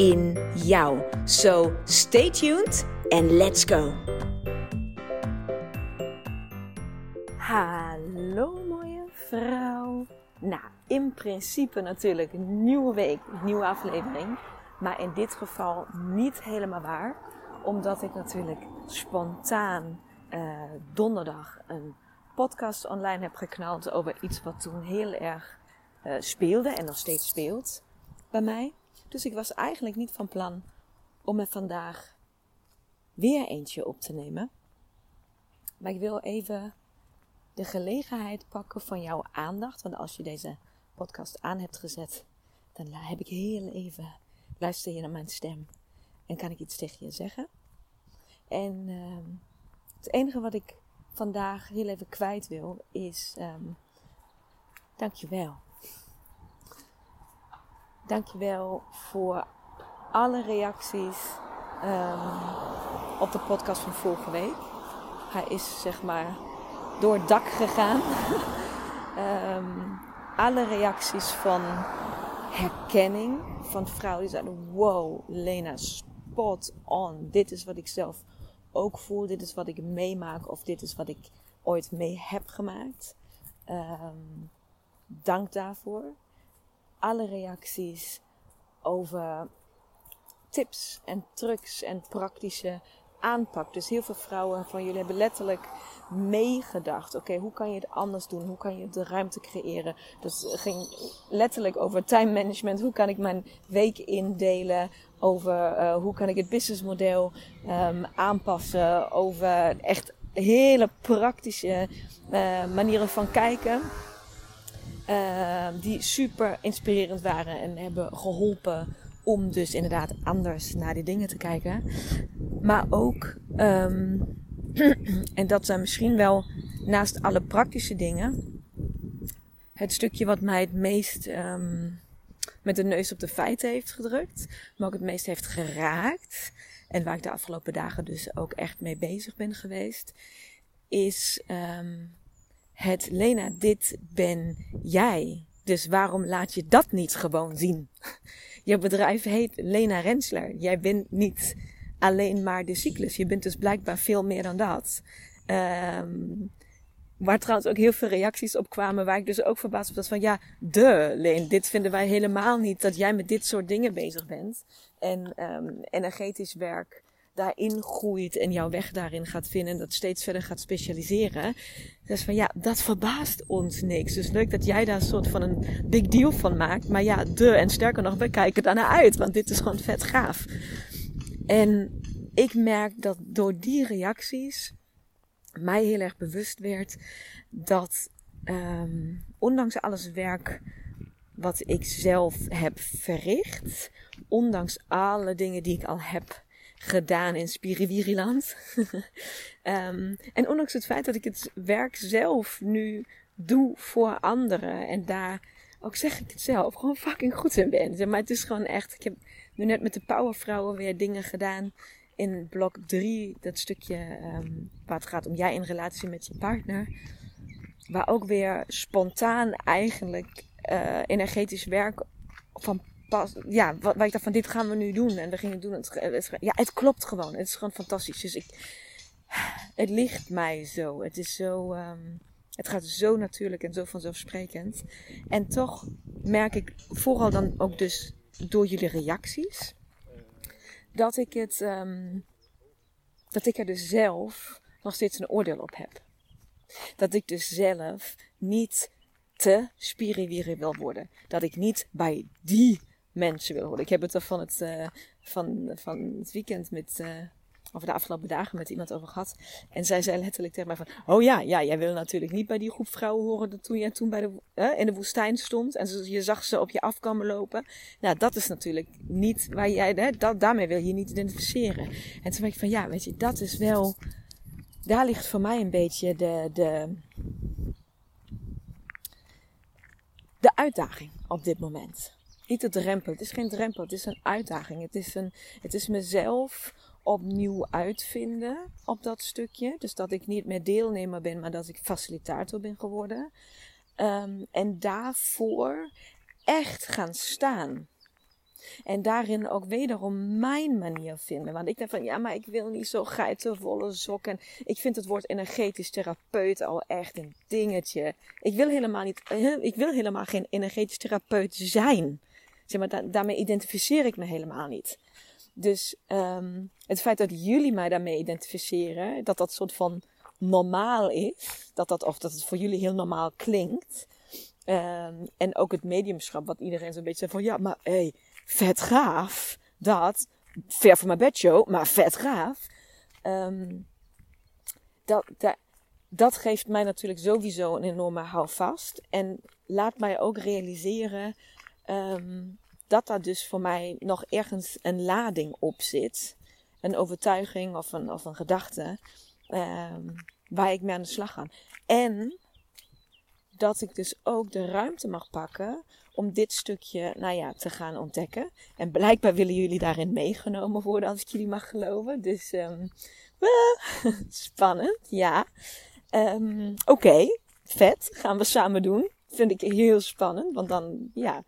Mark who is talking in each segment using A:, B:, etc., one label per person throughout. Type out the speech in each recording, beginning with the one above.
A: in jou. So stay tuned and let's go. Hallo mooie vrouw. Nou, in principe natuurlijk nieuwe week, nieuwe aflevering. Maar in dit geval niet helemaal waar. Omdat ik natuurlijk spontaan uh, donderdag een podcast online heb geknald over iets wat toen heel erg uh, speelde en nog steeds speelt bij mij. Dus ik was eigenlijk niet van plan om er vandaag weer eentje op te nemen. Maar ik wil even de gelegenheid pakken van jouw aandacht. Want als je deze podcast aan hebt gezet, dan heb ik heel even, luister je naar mijn stem en kan ik iets tegen je zeggen. En uh, het enige wat ik vandaag heel even kwijt wil is, um, dankjewel. Dankjewel voor alle reacties um, op de podcast van vorige week. Hij is zeg maar door het dak gegaan. um, alle reacties van herkenning van vrouwen die zeiden: Wow, Lena, spot on. Dit is wat ik zelf ook voel. Dit is wat ik meemaak. Of dit is wat ik ooit mee heb gemaakt. Um, dank daarvoor alle reacties over tips en trucs en praktische aanpak. Dus heel veel vrouwen van jullie hebben letterlijk meegedacht. Oké, hoe kan je het anders doen? Hoe kan je de ruimte creëren? Het ging letterlijk over time management. Hoe kan ik mijn week indelen? Over uh, hoe kan ik het businessmodel um, aanpassen? Over echt hele praktische uh, manieren van kijken. Uh, die super inspirerend waren en hebben geholpen om dus inderdaad anders naar die dingen te kijken. Maar ook, um, en dat zijn misschien wel naast alle praktische dingen, het stukje wat mij het meest um, met de neus op de feiten heeft gedrukt, maar ook het meest heeft geraakt. En waar ik de afgelopen dagen dus ook echt mee bezig ben geweest, is het Lena, dit ben jij. Dus waarom laat je dat niet gewoon zien? Je bedrijf heet Lena Rensler. Jij bent niet alleen maar de cyclus. Je bent dus blijkbaar veel meer dan dat. Um, waar trouwens ook heel veel reacties op kwamen, waar ik dus ook verbaasd was van ja, de Leen, dit vinden wij helemaal niet dat jij met dit soort dingen bezig bent. En um, energetisch werk daarin groeit en jouw weg daarin gaat vinden en dat steeds verder gaat specialiseren. Dus van ja, dat verbaast ons niks. Dus leuk dat jij daar een soort van een big deal van maakt. Maar ja, de en sterker nog, we kijken daarnaar uit, want dit is gewoon vet gaaf. En ik merk dat door die reacties mij heel erg bewust werd dat um, ondanks alles werk wat ik zelf heb verricht, ondanks alle dingen die ik al heb gedaan in Spiriwiriland. um, en ondanks het feit dat ik het werk zelf nu doe voor anderen en daar ook zeg ik het zelf gewoon fucking goed in ben. Maar het is gewoon echt. Ik heb nu net met de Powervrouwen weer dingen gedaan in blok 3, dat stukje um, waar het gaat om jij in relatie met je partner. Waar ook weer spontaan eigenlijk uh, energetisch werk van ja, wat, ik dacht van dit gaan we nu doen. En we gingen doen. Het, ja, het klopt gewoon. Het is gewoon fantastisch. Dus ik, het ligt mij zo. Het is zo, um, het gaat zo natuurlijk en zo vanzelfsprekend. En toch merk ik vooral dan ook dus door jullie reacties. Dat ik het, um, dat ik er dus zelf nog steeds een oordeel op heb. Dat ik dus zelf niet te spiriwiri wil worden. Dat ik niet bij die mensen wil horen. Ik heb het er van het, uh, van, van het weekend met uh, of de afgelopen dagen met iemand over gehad. En zij zei letterlijk tegen mij van... Oh ja, ja jij wil natuurlijk niet bij die groep vrouwen horen... Dat toen jij toen bij de, in de woestijn stond... en je zag ze op je afkomen lopen. Nou, dat is natuurlijk niet waar jij... Dat, daarmee wil je niet identificeren. En toen dacht ik van... Ja, weet je, dat is wel... Daar ligt voor mij een beetje de... de de uitdaging op dit moment. Niet de drempel. Het is geen drempel. Het is een uitdaging. Het is, een, het is mezelf opnieuw uitvinden op dat stukje. Dus dat ik niet meer deelnemer ben, maar dat ik facilitator ben geworden. Um, en daarvoor echt gaan staan. En daarin ook wederom mijn manier vinden. Want ik denk van ja, maar ik wil niet zo geitenvolle sokken. Ik vind het woord energetisch therapeut al echt een dingetje. Ik wil helemaal niet, ik wil helemaal geen energetisch therapeut zijn. Maar, daarmee identificeer ik me helemaal niet. Dus um, het feit dat jullie mij daarmee identificeren, dat dat soort van normaal is, dat dat, of dat het voor jullie heel normaal klinkt. Um, en ook het mediumschap, wat iedereen zo'n beetje zegt van ja, maar hé, hey, vet gaaf. Dat, ver van mijn bedshow, maar vet gaaf. Um, dat, dat, dat geeft mij natuurlijk sowieso een enorme houvast. En laat mij ook realiseren um, dat daar dus voor mij nog ergens een lading op zit. Een overtuiging of een, of een gedachte um, waar ik mee aan de slag ga. En dat ik dus ook de ruimte mag pakken om dit stukje, nou ja, te gaan ontdekken. En blijkbaar willen jullie daarin meegenomen worden, als ik jullie mag geloven. Dus um, spannend, ja. Oké, vet. Gaan we samen doen. Vind ik heel spannend, want dan, ja,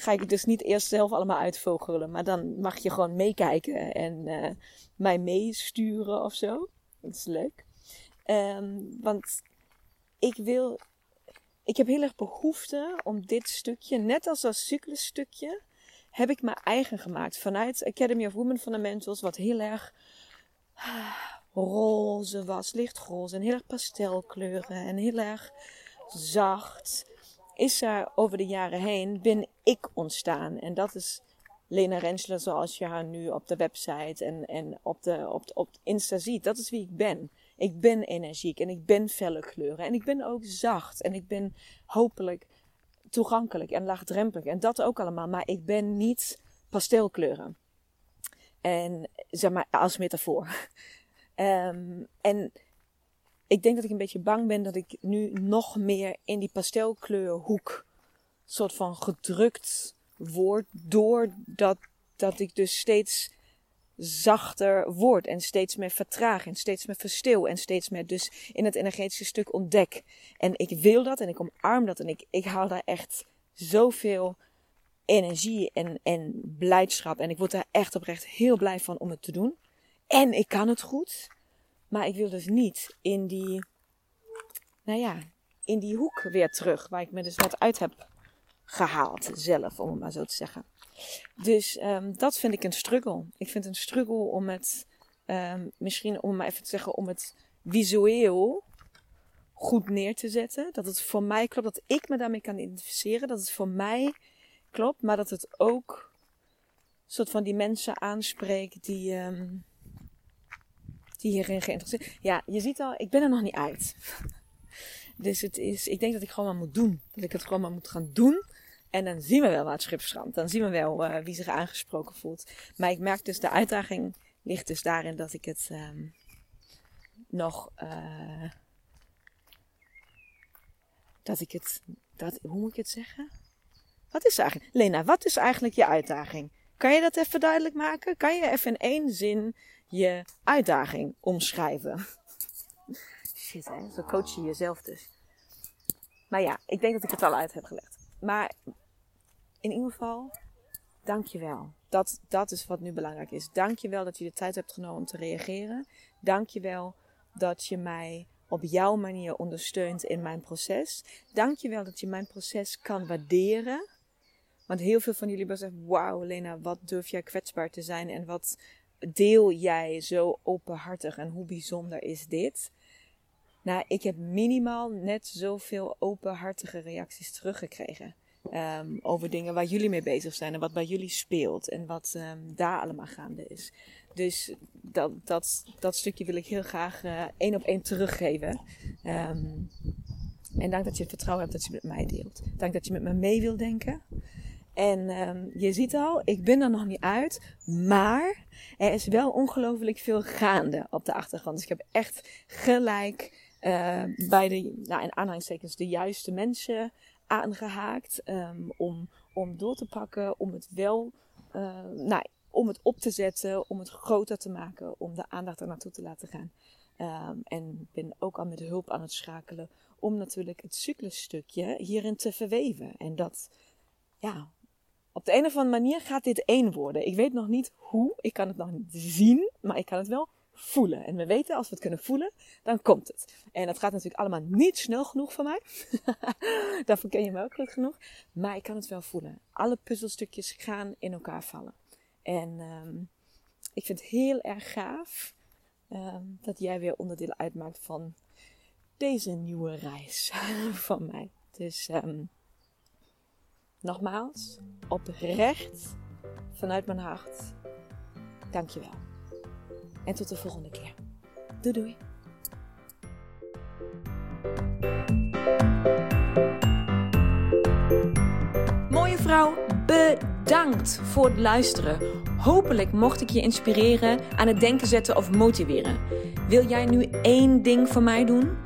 A: ga ik het dus niet eerst zelf allemaal uitvogelen. Maar dan mag je gewoon meekijken en uh, mij meesturen of zo. Dat is leuk. Um, want ik wil. Ik heb heel erg behoefte om dit stukje, net als dat cyclusstukje, heb ik mijn eigen gemaakt. Vanuit Academy of Women Fundamentals, wat heel erg roze was, lichtroze en heel erg pastelkleuren en heel erg zacht is er over de jaren heen ben ik ontstaan. En dat is Lena Rensler zoals je haar nu op de website en, en op, de, op, op Insta ziet. Dat is wie ik ben. Ik ben energiek en ik ben felle kleuren. En ik ben ook zacht en ik ben hopelijk toegankelijk en laagdrempelig. En dat ook allemaal. Maar ik ben niet pastelkleuren. En zeg maar als metafoor. Um, en ik denk dat ik een beetje bang ben dat ik nu nog meer in die pastelkleurhoek soort van gedrukt word. Doordat dat ik dus steeds zachter word en steeds meer vertraag en steeds meer verstil en steeds meer dus in het energetische stuk ontdek. En ik wil dat en ik omarm dat en ik, ik haal daar echt zoveel energie en, en blijdschap en ik word daar echt oprecht heel blij van om het te doen. En ik kan het goed. Maar ik wil dus niet in die, nou ja, in die hoek weer terug. Waar ik me dus net uit heb gehaald zelf, om het maar zo te zeggen. Dus um, dat vind ik een struggle. Ik vind een struggle om het, um, misschien om maar even te zeggen, om het visueel goed neer te zetten. Dat het voor mij klopt, dat ik me daarmee kan identificeren. Dat het voor mij klopt, maar dat het ook soort van die mensen aanspreekt die, um, die hierin geïnteresseerd Ja, je ziet al, ik ben er nog niet uit. Dus het is, ik denk dat ik gewoon maar moet doen. Dat ik het gewoon maar moet gaan doen. En dan zien we wel waar het. Dan zien we wel uh, wie zich aangesproken voelt. Maar ik merk dus, de uitdaging ligt dus daarin dat ik het um, nog... Uh, dat ik het... Dat, hoe moet ik het zeggen? Wat is eigenlijk... Lena, wat is eigenlijk je uitdaging? Kan je dat even duidelijk maken? Kan je even in één zin je uitdaging omschrijven. Shit, hè? Zo coach je jezelf dus. Maar ja, ik denk dat ik het al uit heb gelegd. Maar in ieder geval, dankjewel. Dat, dat is wat nu belangrijk is. Dankjewel dat je de tijd hebt genomen om te reageren. Dankjewel dat je mij op jouw manier ondersteunt in mijn proces. Dankjewel dat je mijn proces kan waarderen. Want heel veel van jullie zeggen: Wauw, Lena, wat durf jij kwetsbaar te zijn en wat deel jij zo openhartig en hoe bijzonder is dit? Nou, ik heb minimaal net zoveel openhartige reacties teruggekregen. Ehm, over dingen waar jullie mee bezig zijn en wat bij jullie speelt en wat ehm, daar allemaal gaande is. Dus dat, dat, dat stukje wil ik heel graag uh, één op één teruggeven. Um, en dank dat je het vertrouwen hebt dat je met mij deelt. Dank dat je met me mee wilt denken. En um, je ziet al, ik ben er nog niet uit. Maar er is wel ongelooflijk veel gaande op de achtergrond. Dus ik heb echt gelijk uh, bij de, nou in aanhalingstekens, de juiste mensen aangehaakt. Um, om, om door te pakken, om het wel, uh, nou, om het op te zetten, om het groter te maken, om de aandacht er naartoe te laten gaan. Um, en ben ook al met hulp aan het schakelen om natuurlijk het cyclusstukje hierin te verweven. En dat, ja, op de een of andere manier gaat dit één worden. Ik weet nog niet hoe, ik kan het nog niet zien, maar ik kan het wel voelen. En we weten, als we het kunnen voelen, dan komt het. En dat gaat natuurlijk allemaal niet snel genoeg voor mij. Daarvoor ken je me ook goed genoeg. Maar ik kan het wel voelen. Alle puzzelstukjes gaan in elkaar vallen. En um, ik vind het heel erg gaaf um, dat jij weer onderdeel uitmaakt van deze nieuwe reis van mij. Dus um, nogmaals, oprecht vanuit mijn hart, dankjewel. En tot de volgende keer. Doei doei. Mooie vrouw, bedankt voor het luisteren. Hopelijk mocht ik je inspireren, aan het denken zetten of motiveren. Wil jij nu één ding voor mij doen?